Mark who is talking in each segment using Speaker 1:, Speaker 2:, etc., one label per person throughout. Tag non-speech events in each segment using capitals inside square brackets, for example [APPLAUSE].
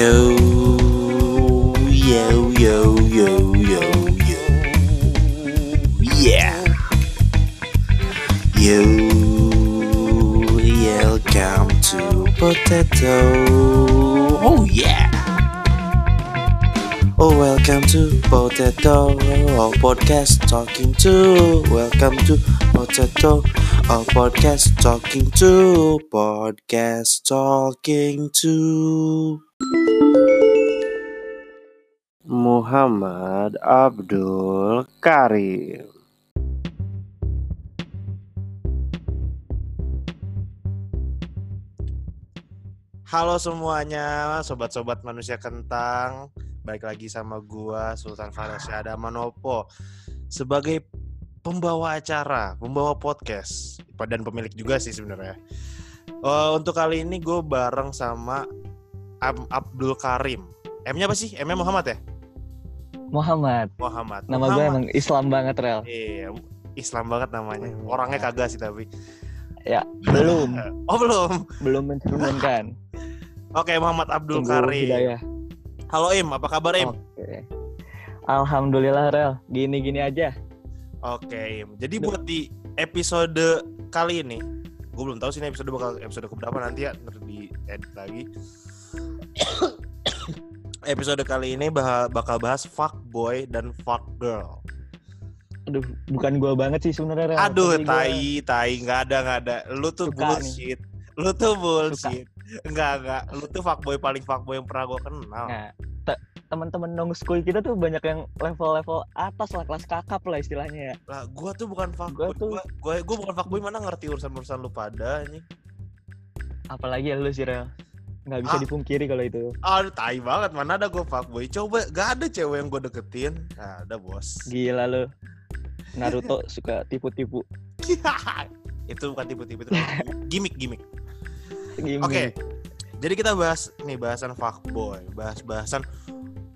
Speaker 1: Yo, yo, yo, yo, yo, yo. Yeah. Yo, welcome to Potato. Oh yeah. Oh, welcome to Potato oh, Podcast Talking to. Welcome to Potato oh, Podcast Talking to. Podcast Talking to. Muhammad Abdul Karim. Halo semuanya, sobat-sobat manusia kentang. Balik lagi sama gua Sultan Farasyada Manopo sebagai pembawa acara, pembawa podcast dan pemilik juga sih sebenarnya. Eh, untuk kali ini gue bareng sama Am- Abdul Karim. M-nya apa sih? M-nya Muhammad ya?
Speaker 2: Muhammad.
Speaker 1: Muhammad.
Speaker 2: Nama gue emang Islam banget, Rel.
Speaker 1: Iya, Islam banget namanya.
Speaker 2: Hmm.
Speaker 1: Orangnya kagak sih tapi.
Speaker 2: Ya, belum. [LAUGHS]
Speaker 1: Oh belum.
Speaker 2: belum mencerminkan. [LAUGHS]
Speaker 1: Oke, Muhammad Abdul
Speaker 2: Tunggu
Speaker 1: Karim.
Speaker 2: hidayah.
Speaker 1: Halo Im, apa kabar Im?
Speaker 2: Oke. Alhamdulillah, Rel. Gini-gini aja.
Speaker 1: Oke, Im. Jadi buat di episode kali ini, gue belum tahu sih ini episode bakal episode keberapa nanti ya, ntar di edit lagi. Episode kali ini bakal bahas fuck boy dan fuck girl.
Speaker 2: Aduh, bukan gua banget sih sebenarnya.
Speaker 1: Aduh,
Speaker 2: Tapi gua-
Speaker 1: tai, tai, nggak ada, nggak ada. Lu tuh
Speaker 2: Suka nih.
Speaker 1: bullshit. Lu tuh bullshit. Enggak, enggak. Lu tuh fuckboy paling fuckboy yang pernah gue kenal.
Speaker 2: Nah, te- teman-teman nong school kita tuh banyak yang level-level atas lah, kelas kakap lah istilahnya ya.
Speaker 1: Lah, gua tuh bukan fuckboy.
Speaker 2: Gua tuh-
Speaker 1: Gua, gua, gua bukan fuckboy mana ngerti urusan-urusan lu pada nih.
Speaker 2: Apalagi lu sih, Rel. Nggak bisa
Speaker 1: Ah.
Speaker 2: dipungkiri kalau itu.
Speaker 1: Aduh, tai banget. Mana ada gue fuckboy. Coba, gak ada cewek yang gue deketin. Nah, ada bos.
Speaker 2: Gila lu. Naruto suka tipu-tipu.
Speaker 1: itu bukan tipu-tipu. Itu gimmick-gimmick.
Speaker 2: Gini.
Speaker 1: Oke. Jadi kita bahas nih bahasan fuckboy. Bahas-bahasan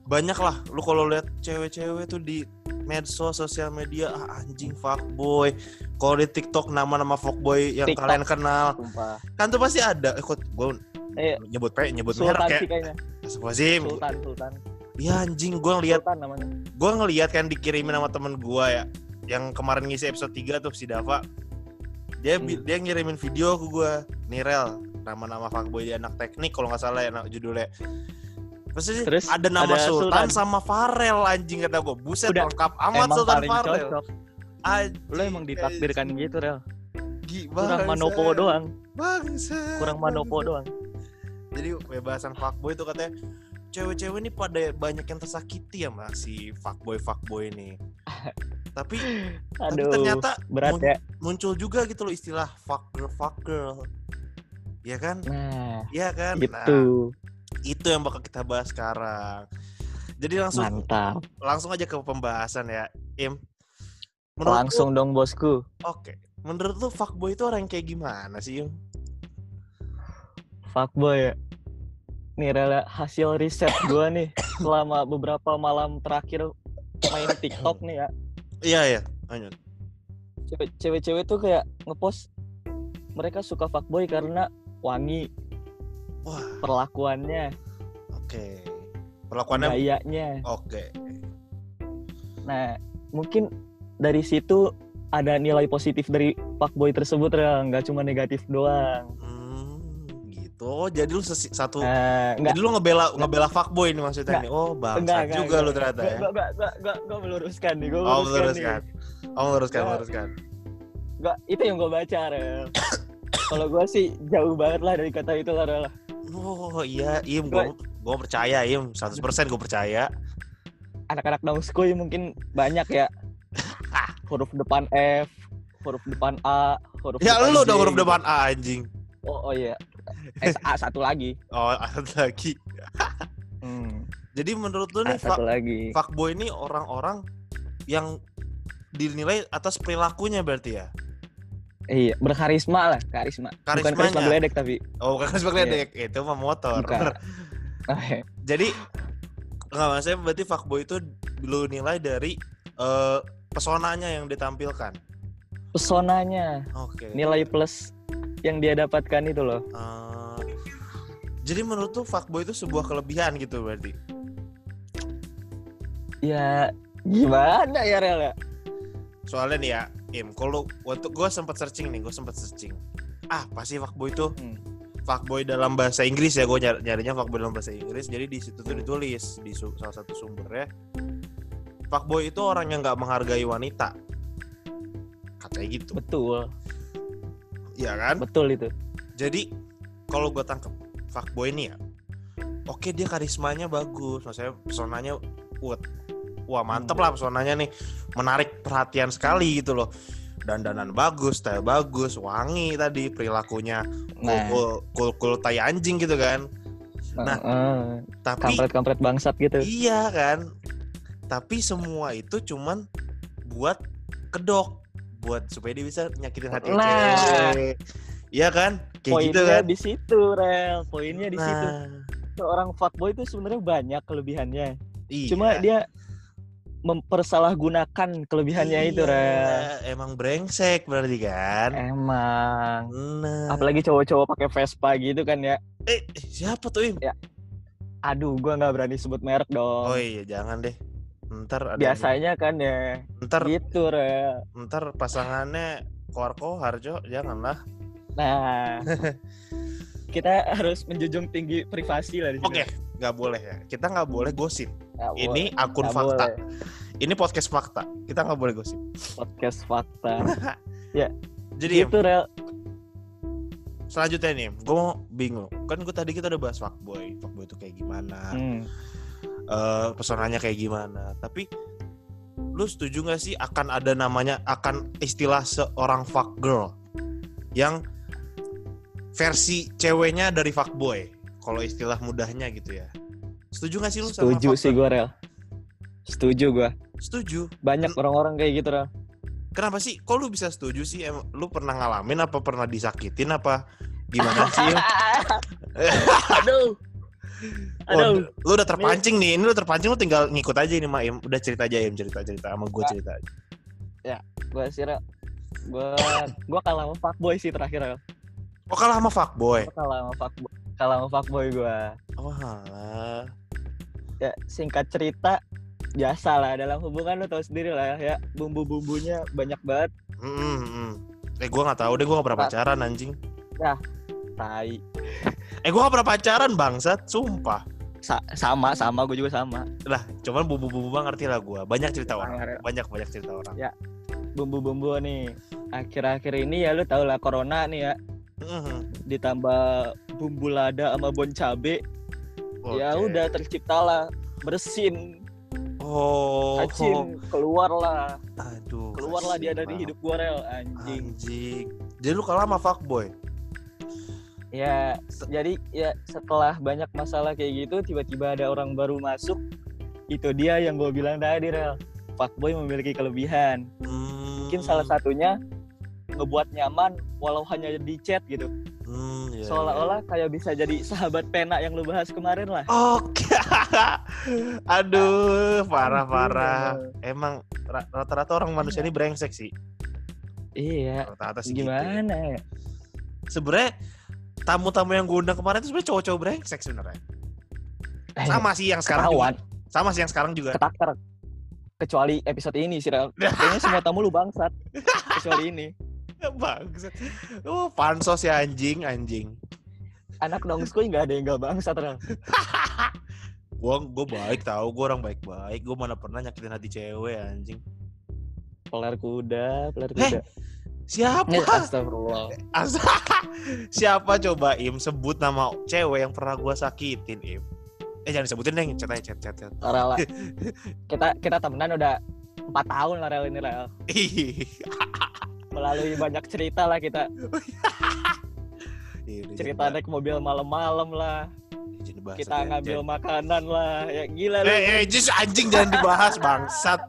Speaker 1: banyak lah. Lu kalau lihat cewek-cewek tuh di medsos, sosial media, ah, anjing fuckboy. Kalau di TikTok nama-nama fuckboy yang
Speaker 2: TikTok.
Speaker 1: kalian kenal,
Speaker 2: Sumpah.
Speaker 1: kan tuh pasti ada. Eh, kok gue
Speaker 2: Eh,
Speaker 1: nyebut pe, nyebut
Speaker 2: Sultan
Speaker 1: merek
Speaker 2: sih
Speaker 1: kayak
Speaker 2: kayaknya.
Speaker 1: Astagfirullahaladzim.
Speaker 2: Sultan, Sultan.
Speaker 1: Iya anjing, gue ngeliat gue ngeliat kan dikirimin sama temen gue ya yang kemarin ngisi episode 3 tuh si Dava dia
Speaker 2: Hmm.
Speaker 1: dia ngirimin video ke gue Nirel nama-nama fuckboy di anak teknik kalau nggak salah ya judulnya sih,
Speaker 2: Terus
Speaker 1: ada nama
Speaker 2: ada
Speaker 1: Sultan,
Speaker 2: Sultan.
Speaker 1: sama Farel anjing kata gue buset
Speaker 2: Udah,
Speaker 1: lengkap amat Sultan Farel
Speaker 2: cocok.
Speaker 1: Anjing,
Speaker 2: Lu emang ditakdirkan gitu, Rel.
Speaker 1: gi-
Speaker 2: Kurang manopo doang.
Speaker 1: bangsa,
Speaker 2: Kurang manopo doang.
Speaker 1: Jadi bebasan fuckboy itu katanya cewek-cewek ini pada banyak yang tersakiti ya mas si fuckboy fuckboy ini tapi
Speaker 2: Aduh.
Speaker 1: ternyata
Speaker 2: berat
Speaker 1: mun-
Speaker 2: ya.
Speaker 1: muncul juga gitu loh istilah fuck girl fuck girl ya kan
Speaker 2: Nah,
Speaker 1: Iya kan nah
Speaker 2: gitu.
Speaker 1: itu yang bakal kita bahas sekarang jadi langsung
Speaker 2: Mantap.
Speaker 1: langsung aja ke pembahasan ya im menurut
Speaker 2: Langsung dong, Bosku.
Speaker 1: lu- oke menurut lu fuckboy itu orang yang kayak gimana sih im
Speaker 2: Fuckboy ya. Nih rela hasil riset gua nih selama beberapa malam terakhir main TikTok nih ya.
Speaker 1: iya iya lanjut
Speaker 2: Cewek- Cewek-cewek tuh kayak ngepost mereka suka fuckboy karena wangi
Speaker 1: wah
Speaker 2: perlakuannya,
Speaker 1: oke perlakuannya
Speaker 2: gayanya.
Speaker 1: oke
Speaker 2: Nah, mungkin dari situ ada nilai positif dari fuckboy tersebut Rel, nggak cuma negatif doang.
Speaker 1: Gitu Oh, jadi lu sesi- satu
Speaker 2: Nah, nggak
Speaker 1: jadi lu ngebela ngebela fuckboy nih maksudnya
Speaker 2: Nggak.
Speaker 1: nih oh
Speaker 2: Enggak,
Speaker 1: bangsa
Speaker 2: enggak,
Speaker 1: juga
Speaker 2: enggak.
Speaker 1: lu ternyata ya
Speaker 2: Gua, gua, gua, gua, gua meluruskan nih, gua
Speaker 1: oh
Speaker 2: meluruskan,
Speaker 1: meluruskan
Speaker 2: nih.
Speaker 1: oh meluruskan
Speaker 2: Nggak.
Speaker 1: meluruskan
Speaker 2: Gua, itu yang gua baca, Rel. Kalau gua sih jauh banget lah dari kata itu lah, Rel.
Speaker 1: Oh iya, Im, gue gue percaya Im, 100% gue percaya.
Speaker 2: Anak-anak down school mungkin banyak ya. [LAUGHS] huruf depan F, huruf depan A, huruf
Speaker 1: Ya
Speaker 2: depan
Speaker 1: lu dong huruf depan A anjing.
Speaker 2: Oh, oh iya. SA satu lagi.
Speaker 1: Oh, [LAUGHS] ada lagi.
Speaker 2: Hmm,
Speaker 1: Jadi menurut lu nih
Speaker 2: satu
Speaker 1: fuck,
Speaker 2: lagi.
Speaker 1: fuckboy ini orang-orang yang dinilai atas perilakunya berarti ya?
Speaker 2: Iya, berkarisma lah, karisma. Bukan karisma geledek tapi.
Speaker 1: Oh, bukan karisma geledek, itu mah motor.
Speaker 2: Bukan. [LAUGHS] Iya.
Speaker 1: Jadi nggak maksudnya berarti fuckboy itu lu nilai dari eh, pesonanya yang ditampilkan.
Speaker 2: Pesonanya,
Speaker 1: Oke.
Speaker 2: nilai plus yang dia dapatkan itu loh.
Speaker 1: Eh, Jadi menurut tuh fuckboy itu sebuah kelebihan gitu berarti.
Speaker 2: Ya gimana ya Rel ya?
Speaker 1: Soalnya nih ya, Im, kalau waktu gue sempat searching nih, gue sempat searching. Ah, pasti fuckboy itu
Speaker 2: Hmm.
Speaker 1: fuckboy dalam bahasa Inggris ya, gue nyar nyarinya fuckboy dalam bahasa Inggris. Jadi di situ tuh ditulis di su- salah satu sumbernya, fuckboy itu orang yang nggak menghargai wanita. Katanya gitu,
Speaker 2: Betul,
Speaker 1: ya kan?
Speaker 2: betul itu.
Speaker 1: Jadi kalau gue tangkep fuckboy ini ya, oke dia karismanya bagus, maksudnya pesonanya kuat. Wah mantep lah pesonanya nih, menarik perhatian sekali gitu loh. Dandanan bagus, style bagus, wangi tadi perilakunya
Speaker 2: Nah,
Speaker 1: cool, cool, cool tai anjing gitu kan. nah,
Speaker 2: eh,
Speaker 1: Tapi
Speaker 2: kampret-kampret bangsat gitu.
Speaker 1: iya kan, tapi semua itu cuman buat kedok, buat supaya dia bisa nyakitin hati
Speaker 2: Nah.
Speaker 1: cewek. Iya kan? Kayak
Speaker 2: Poinnya
Speaker 1: gitu kan.
Speaker 2: di situ, Rel. Poinnya di situ.
Speaker 1: Nah,
Speaker 2: Seorang fuckboy itu sebenarnya banyak kelebihannya.
Speaker 1: iya.
Speaker 2: Cuma dia mempersalahgunakan kelebihannya itu,
Speaker 1: Iya,
Speaker 2: Rel.
Speaker 1: Emang brengsek berarti kan?
Speaker 2: Emang.
Speaker 1: Nah.
Speaker 2: Apalagi cowok-cowok pakai Vespa gitu kan ya.
Speaker 1: Eh, siapa tuh Im?
Speaker 2: Aduh, gua nggak berani sebut merek
Speaker 1: Oh
Speaker 2: dong.
Speaker 1: iya, jangan deh. Ntar ada
Speaker 2: Biasanya kan ya.
Speaker 1: ntar
Speaker 2: Gitu, Rel.
Speaker 1: ntar pasangannya koar kohar, Jo. Janganlah.
Speaker 2: Nah, [LAUGHS] kita harus menjunjung tinggi privasi lah di sini.
Speaker 1: Oke, nggak boleh ya. Kita nggak boleh gosip.
Speaker 2: Nggak
Speaker 1: Ini
Speaker 2: boleh,
Speaker 1: akun
Speaker 2: nggak
Speaker 1: fakta.
Speaker 2: boleh.
Speaker 1: Ini podcast fakta. Kita nggak boleh gosip.
Speaker 2: Podcast fakta. [LAUGHS]
Speaker 1: Jadi Im,
Speaker 2: Gitu, Rel.
Speaker 1: selanjutnya nih, gue mau bingung. Kan gue tadi kita udah bahas fuckboy. Fuckboy itu kayak gimana?
Speaker 2: Hmm.
Speaker 1: Eh, pesonanya kayak gimana. Tapi lu setuju gak sih akan ada namanya akan istilah seorang fuck girl yang versi ceweknya dari fuckboy kalau istilah mudahnya gitu ya. Setuju gak sih lu sama
Speaker 2: Setuju
Speaker 1: fuck
Speaker 2: sih gue, Rel. Setuju gue.
Speaker 1: Setuju.
Speaker 2: Banyak orang-orang kayak gitu, Rel.
Speaker 1: Kenapa sih? Kok lu bisa setuju sih? Em, lu pernah ngalamin apa pernah disakitin apa gimana sih? [LAUGHS] [LAUGHS] Im?
Speaker 2: Aduh.
Speaker 1: Oh, lu udah terpancing nih. Ini lu terpancing lu tinggal ngikut aja ini, Maim. Udah cerita aja, Im, cerita-cerita sama gue
Speaker 2: Nggak.
Speaker 1: cerita aja.
Speaker 2: Gue sih. Gue gue kalah sama fuckboy sih terakhir.
Speaker 1: Oh, kalah sama fuckboy.
Speaker 2: Gua kalah sama fuckboy. Kalah sama fuckboy gue.
Speaker 1: Oh, alah.
Speaker 2: Ya, singkat cerita, biasa lah dalam hubungan lo tau sendiri lah ya bumbu-bumbunya banyak banget
Speaker 1: Mm, mm, mm. Eh gue gak tahu deh gue gak pernah
Speaker 2: Pak.
Speaker 1: pacaran anjing.
Speaker 2: tai
Speaker 1: Eh gue gak pernah pacaran bangsat, sumpah.
Speaker 2: Sa- sama sama gue juga sama
Speaker 1: Lah, cuman bumbu-bumbu bang ngerti lah gue. Banyak cerita orang,
Speaker 2: ya.
Speaker 1: banyak banyak cerita orang.
Speaker 2: bumbu-bumbu nih akhir-akhir ini ya lu tau lah corona nih ya
Speaker 1: Mhm.
Speaker 2: ditambah bumbu lada sama bon cabe ya
Speaker 1: Oke.
Speaker 2: udah terciptalah bersin
Speaker 1: Oh,
Speaker 2: cacing keluarlah
Speaker 1: aduh.
Speaker 2: keluarlah dia dari hidup gua rel anjing
Speaker 1: Anjing. Jadi lu kalah sama fuckboy.
Speaker 2: Ya jadi ya setelah banyak masalah kayak gitu tiba-tiba ada orang baru masuk itu dia yang gue bilang tadi rel fuckboy memiliki kelebihan mungkin
Speaker 1: Hmm.
Speaker 2: salah satunya ngebuat nyaman walau hanya di chat gitu
Speaker 1: Hmm, iya,
Speaker 2: seolah-olah kayak bisa jadi sahabat pena yang lu bahas kemarin lah
Speaker 1: iya. Oke. [LAUGHS] aduh, parah
Speaker 2: Anjing,
Speaker 1: parah.
Speaker 2: emang.
Speaker 1: Emang ra- rata-rata orang manusia ini brengsek sih.
Speaker 2: iya
Speaker 1: Rata-rata segitu.
Speaker 2: gimana ya
Speaker 1: Sebenarnya tamu-tamu yang gue undang kemarin itu sebenarnya cowok-cowok brengsek sebenarnya.
Speaker 2: Eh,
Speaker 1: Sama sih yang sekarang
Speaker 2: ketahuan
Speaker 1: juga. Sama sih yang sekarang juga.
Speaker 2: ketakar kecuali episode ini sih [LAUGHS] kayaknya semua tamu lu bangsat kecuali ini
Speaker 1: Bangsat. Oh, pansos ya anjing, anjing.
Speaker 2: anak nongskoy nggak ada yang nggak bangsat Rel. [LAUGHS]
Speaker 1: Gua gua baik tahu, gua orang baik-baik. Gua mana pernah nyakitin hati cewek anjing.
Speaker 2: pelar kuda pelar
Speaker 1: Eh,
Speaker 2: kuda
Speaker 1: Siapa?
Speaker 2: Ya, [LAUGHS] astagfirullah
Speaker 1: Asa- [LAUGHS] Siapa coba Im sebut nama cewek yang pernah gua sakitin Im? Eh jangan disebutin deh, chat aja chat chat. chat.
Speaker 2: Rel [LAUGHS] kita kita temenan udah empat tahun lah Rel ini Rel melalui banyak cerita lah kita
Speaker 1: udah
Speaker 2: cerita naik mobil malam-malam lah
Speaker 1: bahasa
Speaker 2: kita ngambil makanan lah ya gila lu
Speaker 1: Eh, eh, jis anjing jangan dibahas bangsat.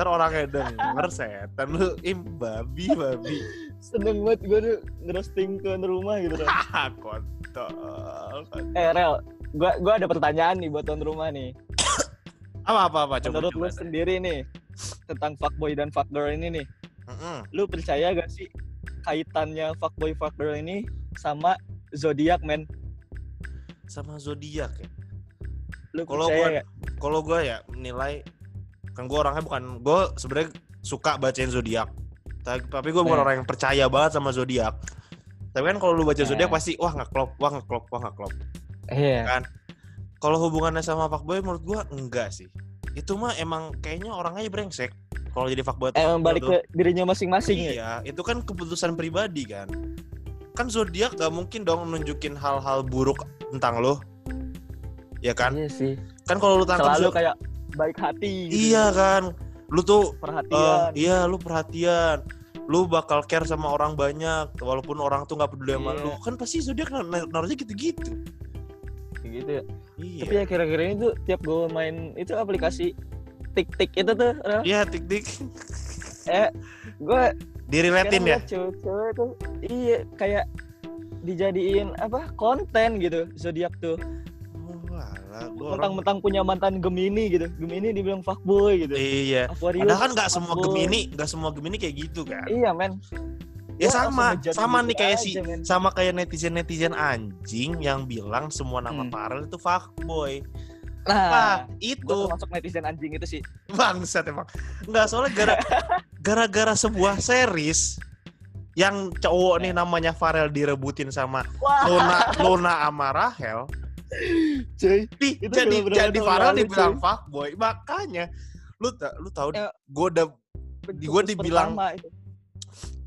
Speaker 1: Ntar orangnya denger setan lu im babi babi.
Speaker 2: seneng banget gue tuh ngerosting tuan rumah gitu.
Speaker 1: Haha, [LAUGHS] kontol.
Speaker 2: eh Rel gua gua ada pertanyaan nih buat tuan rumah nih
Speaker 1: Apa apa apa coba.
Speaker 2: menurut lu
Speaker 1: coba.
Speaker 2: sendiri nih tentang fuckboy dan fuckgirl ini nih
Speaker 1: Mm-mm.
Speaker 2: lu percaya gak sih kaitannya fuckboy fuckgirl ini sama zodiak men
Speaker 1: sama zodiak ya.
Speaker 2: Lu
Speaker 1: Kalau
Speaker 2: nggak?
Speaker 1: kalau gua ya nilai kan gua orangnya bukan gua sebenarnya suka bacain zodiak. Tapi, gue bukan
Speaker 2: Nah.
Speaker 1: orang yang percaya banget sama zodiak. Tapi kan kalau lu baca zodiak
Speaker 2: Nah.
Speaker 1: pasti wah nggak klop, wah nggak klop, wah nggak klop.
Speaker 2: Iya.
Speaker 1: Kan? Kalau hubungannya sama fuckboy menurut gua enggak sih. Itu mah emang kayaknya orangnya brengsek. Kalau jadi fuckboy
Speaker 2: Emang balik
Speaker 1: tuh.
Speaker 2: ke dirinya masing-masing ya.
Speaker 1: Iya, itu kan keputusan pribadi kan. Kan zodiak gak mungkin dong nunjukin hal-hal buruk tentang lo. Ya kan?
Speaker 2: Iya sih.
Speaker 1: Kan kalau lu tangkap
Speaker 2: Selalu kayak baik hati. gitu.
Speaker 1: Iya kan. Lu tuh
Speaker 2: Perhatian.
Speaker 1: iya lu perhatian. Lu bakal care sama orang banyak walaupun orang tuh nggak peduli sama
Speaker 2: Iya.
Speaker 1: lu. Kan pasti zodiak nar- nar- naruhnya gitu-gitu.
Speaker 2: Kayak gitu ya.
Speaker 1: Iya.
Speaker 2: Tapi akhir-akhir ini tuh tiap gue main itu aplikasi tik-tik itu tuh,
Speaker 1: Iya, tik-tik.
Speaker 2: eh gue
Speaker 1: Diriletin ya.
Speaker 2: cewek-cewek tuh iya kayak dijadiin apa konten gitu zodiak tuh
Speaker 1: orang-
Speaker 2: mentang-mentang punya mantan Gemini gitu Gemini dibilang fuckboy gitu
Speaker 1: Iya.
Speaker 2: Aquarius
Speaker 1: Padahal kan nggak semua
Speaker 2: fuckboy.
Speaker 1: Gemini, nggak semua Gemini kayak gitu kan.
Speaker 2: iya men
Speaker 1: Ya
Speaker 2: Gua
Speaker 1: sama, sama nih kayak
Speaker 2: aja,
Speaker 1: si
Speaker 2: men.
Speaker 1: sama kayak netizen-netizen anjing yang bilang semua nama
Speaker 2: Hmm.
Speaker 1: Farel itu fuckboy.
Speaker 2: nah
Speaker 1: Nah, itu
Speaker 2: termasuk netizen anjing itu sih [LAUGHS]
Speaker 1: bangsat emang. Enggak soalnya gara [LAUGHS] gara-gara sebuah series yang cowok nih namanya Farel direbutin sama
Speaker 2: wah
Speaker 1: Luna Luna sama Rahel.
Speaker 2: Cuy
Speaker 1: Di,
Speaker 2: Itu
Speaker 1: jadi jadi Farel dibilang fuckboy. Makanya lu ta- lu tahu
Speaker 2: Ya.
Speaker 1: gue udah gua dibilang-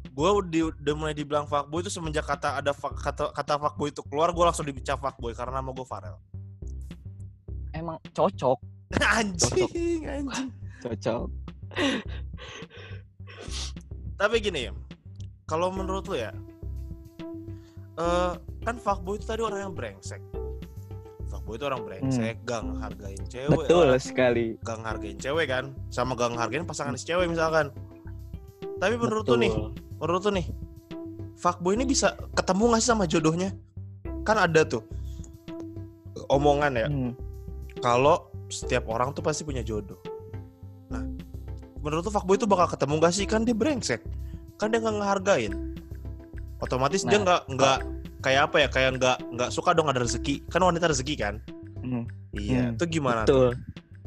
Speaker 1: gue di, udah mulai dibilang fuckboy itu semenjak kata ada fuck- kata kata fuckboy itu keluar gue langsung dicap fuckboy karena nama gue Farel.
Speaker 2: emang cocok [LAUGHS]
Speaker 1: anjing, anjing.
Speaker 2: cocok
Speaker 1: Tapi gini ya, kalau menurut lu ya, eh kan fuckboy itu tadi orang yang brengsek. Fuckboy itu orang brengsek, gak ngehargain cewek,
Speaker 2: Hmm. betul
Speaker 1: orang
Speaker 2: sekali
Speaker 1: gak ngehargain cewek kan, sama gak ngehargain pasangan si cewek misalkan. Tapi menurut lu nih,
Speaker 2: Betul.
Speaker 1: menurut lu nih, fuckboy ini bisa ketemu gak sih sama jodohnya? Kan ada tuh omongan ya,
Speaker 2: Hmm.
Speaker 1: kalau setiap orang tuh pasti punya jodoh. Nah, menurut tuh fuckboy itu bakal ketemu gak sih? Kan dia brengsek. Kan dia nggak ngehargain. Otomatis dia
Speaker 2: Nah,
Speaker 1: nggak nggak kayak apa ya? Kayak nggak nggak suka dong ada rezeki. Kan wanita rezeki kan?
Speaker 2: Hmm.
Speaker 1: Iya.
Speaker 2: Hmm,
Speaker 1: Itu gimana? tuh?
Speaker 2: betul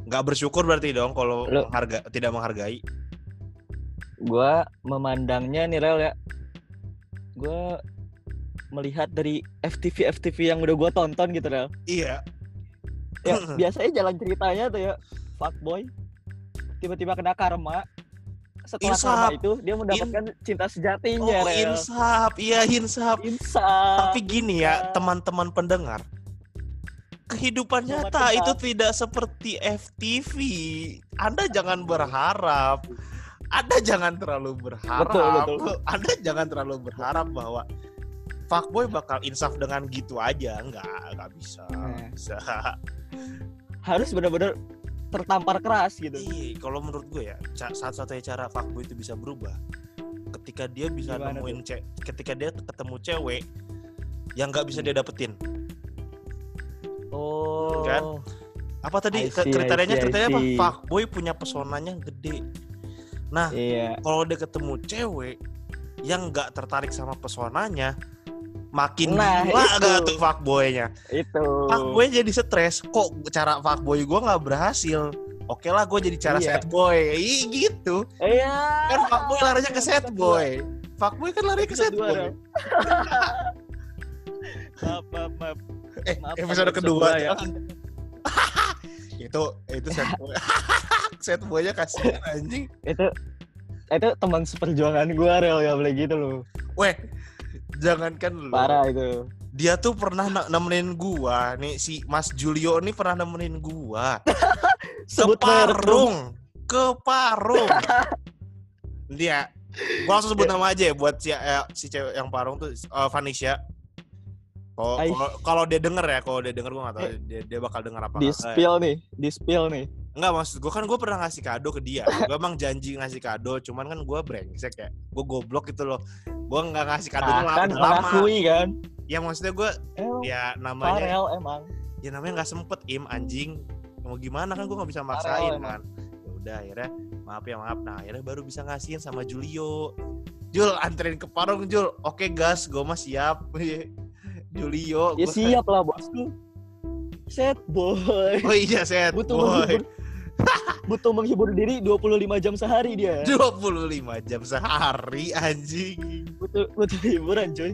Speaker 1: Nggak bersyukur berarti dong kalau
Speaker 2: Lu-
Speaker 1: mengharga, tidak menghargai.
Speaker 2: gua memandangnya nih Rel ya gua melihat dari FTV FTV yang udah gua tonton gitu Rel
Speaker 1: Iya.
Speaker 2: ya [LAUGHS] biasanya jalan ceritanya tuh ya fuckboy tiba-tiba kena karma setelah
Speaker 1: Insaf.
Speaker 2: karma itu dia mendapatkan cinta sejatinya
Speaker 1: Oh,
Speaker 2: Rel
Speaker 1: insaf. Iya, insaf.
Speaker 2: insaf
Speaker 1: Tapi gini ya,
Speaker 2: insaf.
Speaker 1: teman-teman pendengar. Kehidupan
Speaker 2: Selamat
Speaker 1: nyata
Speaker 2: kenal.
Speaker 1: itu tidak seperti FTV. Anda jangan berharap. Anda jangan terlalu berharap.
Speaker 2: Betul, betul.
Speaker 1: Anda jangan terlalu berharap bahwa fuckboy bakal insaf dengan gitu aja. Enggak, enggak bisa.
Speaker 2: Nah.
Speaker 1: Bisa.
Speaker 2: harus benar-benar tertampar keras gitu
Speaker 1: Iya, kalau menurut gue ya, satu-satunya cara fuckboy itu bisa berubah ketika dia bisa
Speaker 2: Gimana
Speaker 1: nemuin ce- ketika dia ketemu cewek yang nggak bisa dia dapetin.
Speaker 2: oh
Speaker 1: Kan? Apa tadi
Speaker 2: I see, I
Speaker 1: kriterianya
Speaker 2: see,
Speaker 1: kriterianya apa? Fuckboy punya pesonanya gede. Nah,
Speaker 2: iya
Speaker 1: kalau dia ketemu cewek yang nggak tertarik sama pesonanya, makin
Speaker 2: Nah,
Speaker 1: gila
Speaker 2: itu.
Speaker 1: gak tuh fuckboynya?
Speaker 2: itu
Speaker 1: Fuckboy jadi stres. Kok cara fuckboy gue nggak berhasil? Oke lah, gue jadi cara
Speaker 2: Iya.
Speaker 1: sad boy. Ih, gitu.
Speaker 2: iya
Speaker 1: Kan fuckboy larinya ke sad boy. Fuckboy kan lari ke
Speaker 2: dua,
Speaker 1: boy. [LAUGHS]
Speaker 2: Maaf maaf maaf
Speaker 1: Eh,
Speaker 2: Maaf,
Speaker 1: episode kedua
Speaker 2: dua ya. [LAUGHS]
Speaker 1: itu itu sad boy. [LAUGHS] sad boynya kasihan anjing.
Speaker 2: itu itu teman seperjuangan gua Rel ya boleh gitu loh
Speaker 1: Weh, jangankan lu.
Speaker 2: parah itu
Speaker 1: Dia tuh pernah ne- nemenin gua nih si Mas Julio nih pernah nemenin gua [LAUGHS]
Speaker 2: sebut.
Speaker 1: Parung, ke Parung. Dia [LAUGHS] gua langsung sebut nama aja ya buat si eh, si cewek yang Parung tuh eh, Vanisha. Kalau kalau- dia denger ya, kalau dia denger gua gak tahu
Speaker 2: Eh.
Speaker 1: dia, dia bakal denger apa
Speaker 2: di spill nih di spill nih
Speaker 1: Enggak maksud gue kan gue pernah ngasih kado ke dia. [LAUGHS] Gue emang janji ngasih kado, cuman kan gue brengsek ya. Gue goblok gitu loh. Gue nggak ngasih kadonya
Speaker 2: nah,
Speaker 1: lama,
Speaker 2: kan
Speaker 1: lama.
Speaker 2: mengakui kan
Speaker 1: Ya maksudnya gue ya namanya
Speaker 2: Farel emang
Speaker 1: ya namanya nggak sempet im anjing. Mau gimana kan gue nggak bisa maksain kan. Ya udah akhirnya maaf ya maaf. Nah akhirnya baru bisa ngasihin sama Julio. Jul anterin ke Parung Jul. Oke gas, gue mah siap. [LAUGHS] Julio.
Speaker 2: ya
Speaker 1: gua-
Speaker 2: siap lah bosku Set boy.
Speaker 1: Oh iya set
Speaker 2: butuh
Speaker 1: boy.
Speaker 2: menghibur, [LAUGHS] butuh menghibur diri 25 jam sehari dia.
Speaker 1: 25 jam sehari anjing.
Speaker 2: Butuh butuh hiburan coy.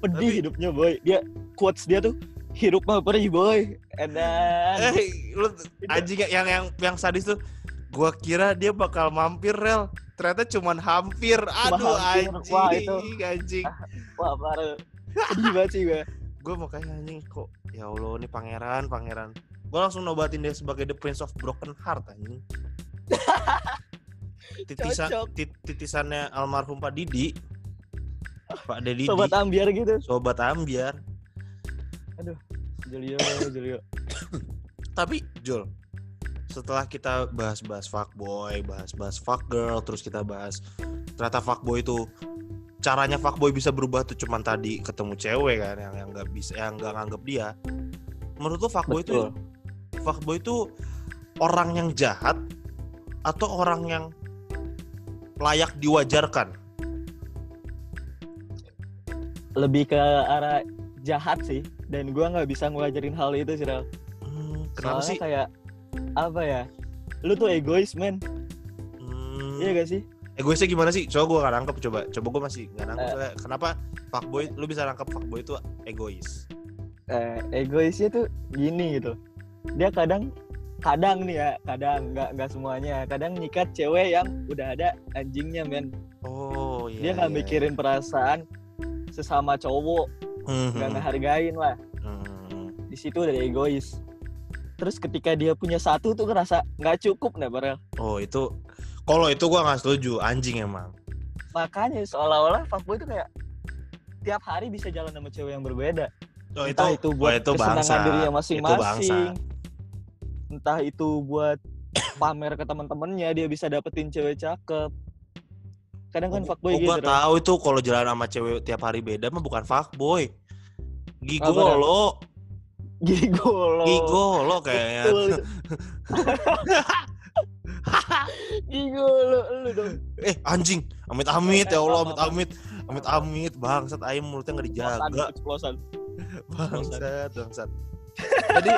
Speaker 2: Pedih
Speaker 1: Tapi-
Speaker 2: hidupnya boy. Dia quotes dia tuh hidup mah perih boy. Edan.
Speaker 1: Eh, lu anjing yang yang yang sadis tuh gua kira dia bakal mampir rel. Ternyata cuman hampir. Aduh
Speaker 2: hampir.
Speaker 1: anjing.
Speaker 2: Wah, itu.
Speaker 1: Anjing. [LAUGHS]
Speaker 2: Wah parah. Sedih banget sih gue.
Speaker 1: Gue makanya anjing kok ya Allah nih pangeran, pangeran. Gue langsung nobatin dia sebagai the prince of broken heart anjing. [LAUGHS] Titisan tit- titisannya almarhum Pak Didi. Pak Didi.
Speaker 2: Sobat ambiar gitu.
Speaker 1: Sobat ambiar.
Speaker 2: Julio, Julio. [COUGHS]
Speaker 1: Tapi Jul, setelah kita bahas-bahas fuckboy, bahas-bahas fuckgirl, terus kita bahas ternyata fuckboy itu caranya fuckboy bisa berubah tuh cuman tadi ketemu cewek kan yang yang nggak bisa yang nggak nganggap dia. Menurut lu fuckboy itu
Speaker 2: Betul.
Speaker 1: Fuckboy itu orang yang jahat atau orang yang layak diwajarkan?
Speaker 2: Lebih ke arah jahat sih. Dan gue nggak bisa ngewajarin hal itu sih, Rel.
Speaker 1: Hmm, kenapa
Speaker 2: Soalnya
Speaker 1: sih?
Speaker 2: kayak apa ya? Lu tuh egois, men.
Speaker 1: Hmm,
Speaker 2: Iya gak sih?
Speaker 1: egoisnya gimana sih? Coba gue gak nangkep coba. Coba gue masih gak nangkep. Soalnya Kenapa fuckboy? Lu bisa nangkep fuckboy itu egois?
Speaker 2: Eh, egoisnya tuh gini gitu. Dia kadang kadang nih ya, kadang nggak nggak semuanya. Kadang nyikat cewek yang udah ada anjingnya, men.
Speaker 1: Oh iya.
Speaker 2: Dia nggak
Speaker 1: iya.
Speaker 2: mikirin perasaan sesama cowok,
Speaker 1: Hmm,
Speaker 2: nggak
Speaker 1: hmm,
Speaker 2: ngehargain lah.
Speaker 1: hmm.
Speaker 2: Di situ udah egois. Terus ketika dia punya satu tuh ngerasa nggak cukup nih, Barel.
Speaker 1: Oh itu. Kalau itu gua nggak setuju. Anjing emang.
Speaker 2: Makanya seolah-olah fuckboy itu kayak tiap hari bisa jalan sama cewek yang berbeda.
Speaker 1: Oh
Speaker 2: Entah itu buat
Speaker 1: oh, itu
Speaker 2: kesenangan
Speaker 1: bangsa.
Speaker 2: dirinya
Speaker 1: Itu bangsa.
Speaker 2: masing-masing. Entah itu buat pamer ke teman-temannya dia bisa dapetin cewek cakep. Kadang kan
Speaker 1: Oh,
Speaker 2: fuckboy
Speaker 1: oh,
Speaker 2: gitu.
Speaker 1: gua
Speaker 2: Ren.
Speaker 1: tahu itu kalau jalan sama cewek tiap hari beda mah bukan fuckboy. Gigolo,
Speaker 2: Gigolo.
Speaker 1: gigolo kayaknya. [LAUGHS]
Speaker 2: Gigolo lu dong.
Speaker 1: Eh anjing, amit amit ya Allah, amit
Speaker 2: Apa-apa.
Speaker 1: amit, amit amit bangsat ayam mulutnya nggak dijaga. Bangsat, bangsat. [LAUGHS] Jadi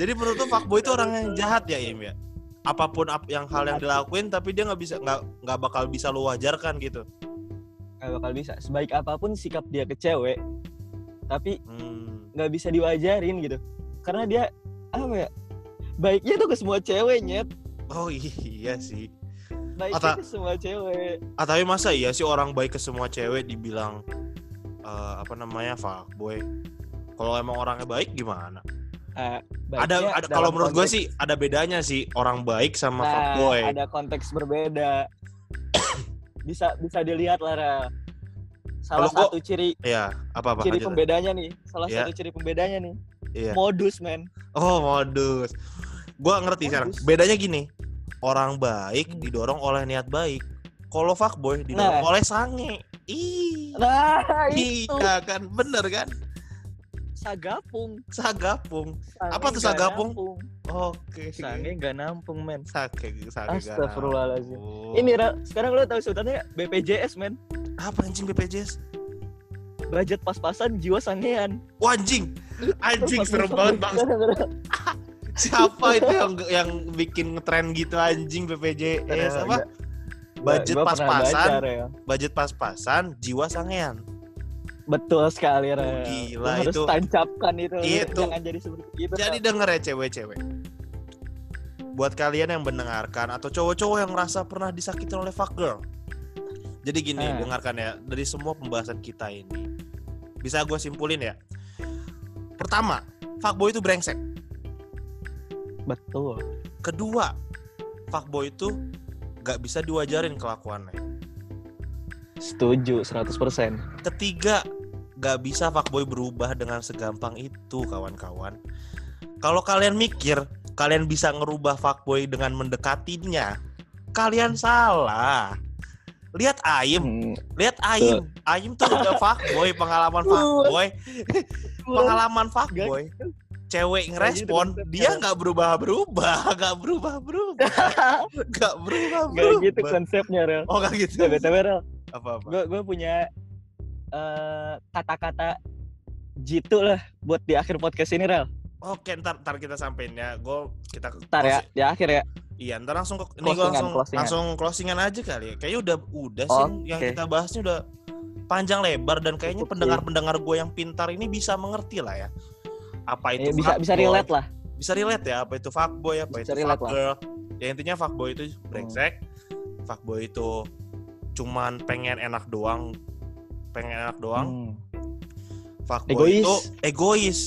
Speaker 1: Jadi menurut lu fuckboy itu orang yang jahat ya Im ya? Apa pun ap- yang hal yang dilakuin tapi dia nggak bisa nggak nggak bakal bisa lu wajarkan gitu.
Speaker 2: Gak bakal bisa. Sebaik apa pun sikap dia ke cewek, tapi
Speaker 1: Hmm.
Speaker 2: nggak bisa diwajarin gitu. Karena dia apa ya? Baiknya tuh ke semua cewek nyet.
Speaker 1: Oh iya sih.
Speaker 2: Baiknya
Speaker 1: Ata-
Speaker 2: ke semua cewek.
Speaker 1: Ah tapi masa iya sih orang baik ke semua cewek dibilang eh, apa namanya fuckboy? Kalau emang orangnya baik gimana?
Speaker 2: Ah,
Speaker 1: Ada
Speaker 2: baiknya
Speaker 1: ada kalau menurut gue sih ada bedanya sih orang baik sama
Speaker 2: Nah,
Speaker 1: fuckboy.
Speaker 2: ada konteks berbeda. [COUGHS] bisa bisa dilihat lah. Salah
Speaker 1: gua-
Speaker 2: satu ciri
Speaker 1: Iya, apa apa
Speaker 2: ciri
Speaker 1: lanjut.
Speaker 2: pembedanya nih. Salah
Speaker 1: Iya.
Speaker 2: satu ciri pembedanya nih.
Speaker 1: Iya.
Speaker 2: Modus men.
Speaker 1: Oh, modus. Gua ngerti sekarang.
Speaker 2: Modus.
Speaker 1: Bedanya gini. Orang baik
Speaker 2: Hmm.
Speaker 1: didorong oleh niat baik. Kalau fuckboy didorong
Speaker 2: Nah.
Speaker 1: oleh sange. Ih.
Speaker 2: Nah itu
Speaker 1: Iya kan, bener kan?
Speaker 2: Sagapung.
Speaker 1: Sagapung.
Speaker 2: Sange
Speaker 1: Apa tuh sagapung?
Speaker 2: nampung.
Speaker 1: Oke.
Speaker 2: Sange nggak nampung men.
Speaker 1: Sake, sake
Speaker 2: Astagfirullahaladzim.
Speaker 1: garam.
Speaker 2: Ini Rel, sekarang lo tahu sultannya BPJS men.
Speaker 1: apa anjing BPJS?
Speaker 2: Budget pas-pasan jiwa sangean.
Speaker 1: Wah, anjing. Anjing serem banget bang. [LAUGHS] Siapa itu yang yang bikin ngetren gitu anjing BPJS apa? Budget pas-pasan, budget pas-pasan, jiwa sangean.
Speaker 2: Betul sekali Rel.
Speaker 1: Gila,
Speaker 2: Lo harus
Speaker 1: itu-
Speaker 2: tancapkan itu.
Speaker 1: Itu.
Speaker 2: Jangan jadi seperti itu.
Speaker 1: Jadi
Speaker 2: Rel.
Speaker 1: denger ya cewek-cewek. Buat kalian yang mendengarkan atau cowok-cowok yang merasa pernah disakitin oleh fuck girl. Jadi gini,
Speaker 2: Ah.
Speaker 1: dengarkan ya dari semua pembahasan kita ini. Bisa gue simpulin ya. Pertama, fuckboy itu brengsek.
Speaker 2: Betul.
Speaker 1: Kedua, fuckboy itu gak bisa diwajarin kelakuannya.
Speaker 2: Setuju 100%.
Speaker 1: Ketiga, gak bisa fuckboy berubah dengan segampang itu kawan-kawan. Kalau kalian mikir kalian bisa ngerubah fuckboy dengan mendekatinya, kalian salah. Lihat Aim,
Speaker 2: Hmm.
Speaker 1: lihat Aim. Aim tuh udah fuckboy, pengalaman fuckboy, pengalaman fuckboy. Cewek ngerespon,
Speaker 2: gitu
Speaker 1: dia [LAUGHS] [LAUGHS] nggak berubah-berubah, nggak berubah-berubah, nggak
Speaker 2: Gak
Speaker 1: berubah-berubah.
Speaker 2: gitu konsepnya Rel.
Speaker 1: Oh nggak gitu.
Speaker 2: Eh, BTW Rel,
Speaker 1: Apa-apa?
Speaker 2: gue gue punya eh, kata-kata jitu lah buat di akhir podcast ini Rel.
Speaker 1: Oke, ntar, ntar kita sampein ya. Gue kita
Speaker 2: Ntar ya, di akhir ya.
Speaker 1: Iya, ntar langsung ini gue langsung closingan. langsung closingan aja kali ya. Kayaknya udah udah sih okay. yang kita bahasnya udah panjang lebar dan kayaknya pendengar-pendengar gue yang pintar ini bisa mengerti lah ya. Apa itu
Speaker 2: ya, bisa bisa relate lah.
Speaker 1: Bisa relate ya apa itu fuckboy apa bisa itu fuckgirl. Ya intinya fuckboy itu brengsek. Hmm. Fuckboy itu cuman pengen enak doang. Pengen enak doang. Hmm. Fuckboy egois. itu egois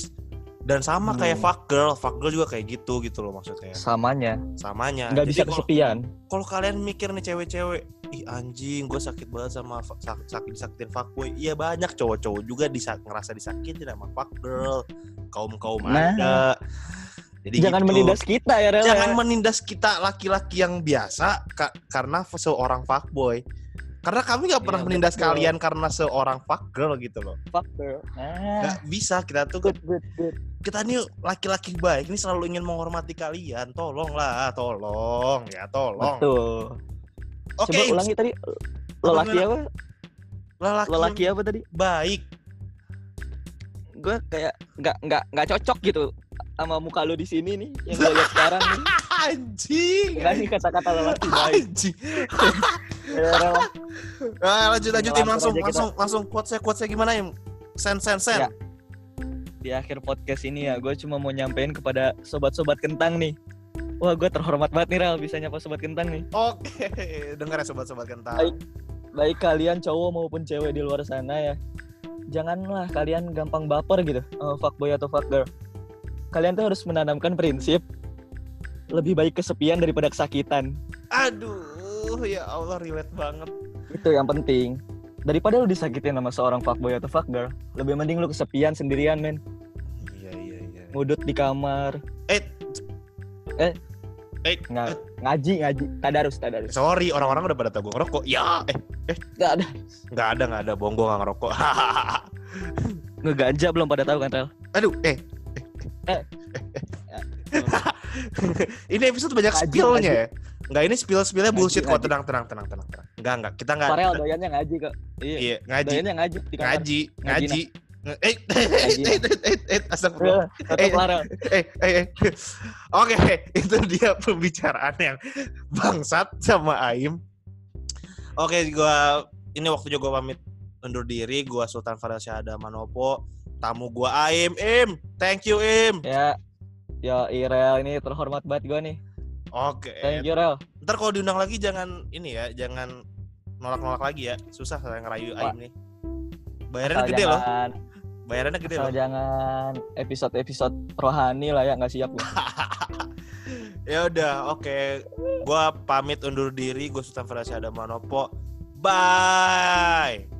Speaker 1: dan sama hmm. kayak fuck girl fuck girl juga kayak gitu gitu loh maksudnya
Speaker 2: samanya
Speaker 1: samanya
Speaker 2: nggak bisa kesepian
Speaker 1: kalau kalian mikir nih cewek-cewek ih anjing gue sakit banget sama sakit sakit disakitin fuckboy iya banyak cowok-cowok juga disa ngerasa disakitin sama fuck girl kaum kaum nah. ada
Speaker 2: jadi jangan gitu. menindas kita ya Rel,
Speaker 1: jangan ya. menindas kita laki-laki yang biasa ka karena seorang fuckboy karena kami nggak pernah ya, menindas betul. kalian karena seorang fuck girl gitu loh.
Speaker 2: Fuck girl.
Speaker 1: Ah. Gak bisa kita tuh good, good, good. kita nih laki-laki baik ini selalu ingin menghormati kalian. Tolonglah, tolong ya, tolong.
Speaker 2: Betul. Oke. Okay. Coba ulangi tadi. Lelaki apa?
Speaker 1: Lelaki,
Speaker 2: lelaki apa tadi?
Speaker 1: Baik.
Speaker 2: Gue kayak nggak nggak nggak cocok gitu sama muka lu di sini nih yang gue lihat sekarang nih. [LAUGHS]
Speaker 1: Anjing.
Speaker 2: Gak sih kata-kata lelaki baik.
Speaker 1: Anjing. Nah, [LAUGHS] lanjut lanjutin langsung langsung langsung quote saya quote saya gimana ya? Sen sen sen. Ya.
Speaker 2: Di akhir podcast ini ya, gue cuma mau nyampein kepada sobat-sobat kentang nih. Wah, gue terhormat banget nih Ral bisa nyapa sobat kentang nih.
Speaker 1: Oke, dengar ya sobat-sobat kentang.
Speaker 2: Baik, baik kalian cowok maupun cewek di luar sana ya. Janganlah kalian gampang baper gitu, uh, fuckboy atau fuckgirl. Kalian tuh harus menanamkan prinsip lebih baik kesepian daripada kesakitan.
Speaker 1: Aduh, ya Allah relate banget.
Speaker 2: Itu yang penting. Daripada lu disakitin sama seorang fuckboy atau fuckgirl, lebih mending lu kesepian sendirian, men.
Speaker 1: Iya, iya, iya.
Speaker 2: Ngudut di kamar.
Speaker 1: Eh,
Speaker 2: eh Eh, Nggak, ngaji ngaji tadarus tadarus.
Speaker 1: Sorry, orang-orang udah pada tahu gue ngerokok. Ya, eh, eh,
Speaker 2: nggak ada.
Speaker 1: Nggak ada, nggak ada. Bohong gue nggak ngerokok. [LAUGHS]
Speaker 2: Ngeganja belum pada tahu kan, Tel?
Speaker 1: Aduh, eh, eh, eh, eh. eh. [LAUGHS] ini episode banyak spillnya ya. Enggak ini spill spillnya bullshit kok tenang tenang tenang tenang tenang. Enggak enggak kita enggak.
Speaker 2: Farel doyannya ngaji kok.
Speaker 1: Iya, iya ngaji.
Speaker 2: Doyannya ngaji.
Speaker 1: Ngaji, ngaji. Eh, [LAUGHS] eh, eh, eh, eh, astagfirullah. Eh, eh, eh, eh. [LAUGHS] Oke, itu dia pembicaraan yang bangsat sama Aim. Oke, gua ini waktunya gua pamit undur diri. Gua Sultan Farel Syahada Manopo. Tamu gua Aim. Im, thank you Im.
Speaker 2: Ya, ya Irel ini terhormat banget gua nih.
Speaker 1: Oke.
Speaker 2: Thank you Rel.
Speaker 1: Ntar kalau diundang lagi jangan ini ya, jangan nolak-nolak lagi ya. Susah saya ngerayu Aim nih. Bayarannya gede loh Bayarannya gede
Speaker 2: loh. jangan episode-episode rohani lah ya nggak siap [LAUGHS]
Speaker 1: ya udah, oke. Okay. Gua pamit undur diri. Gue Sultan ada Manopo. Bye.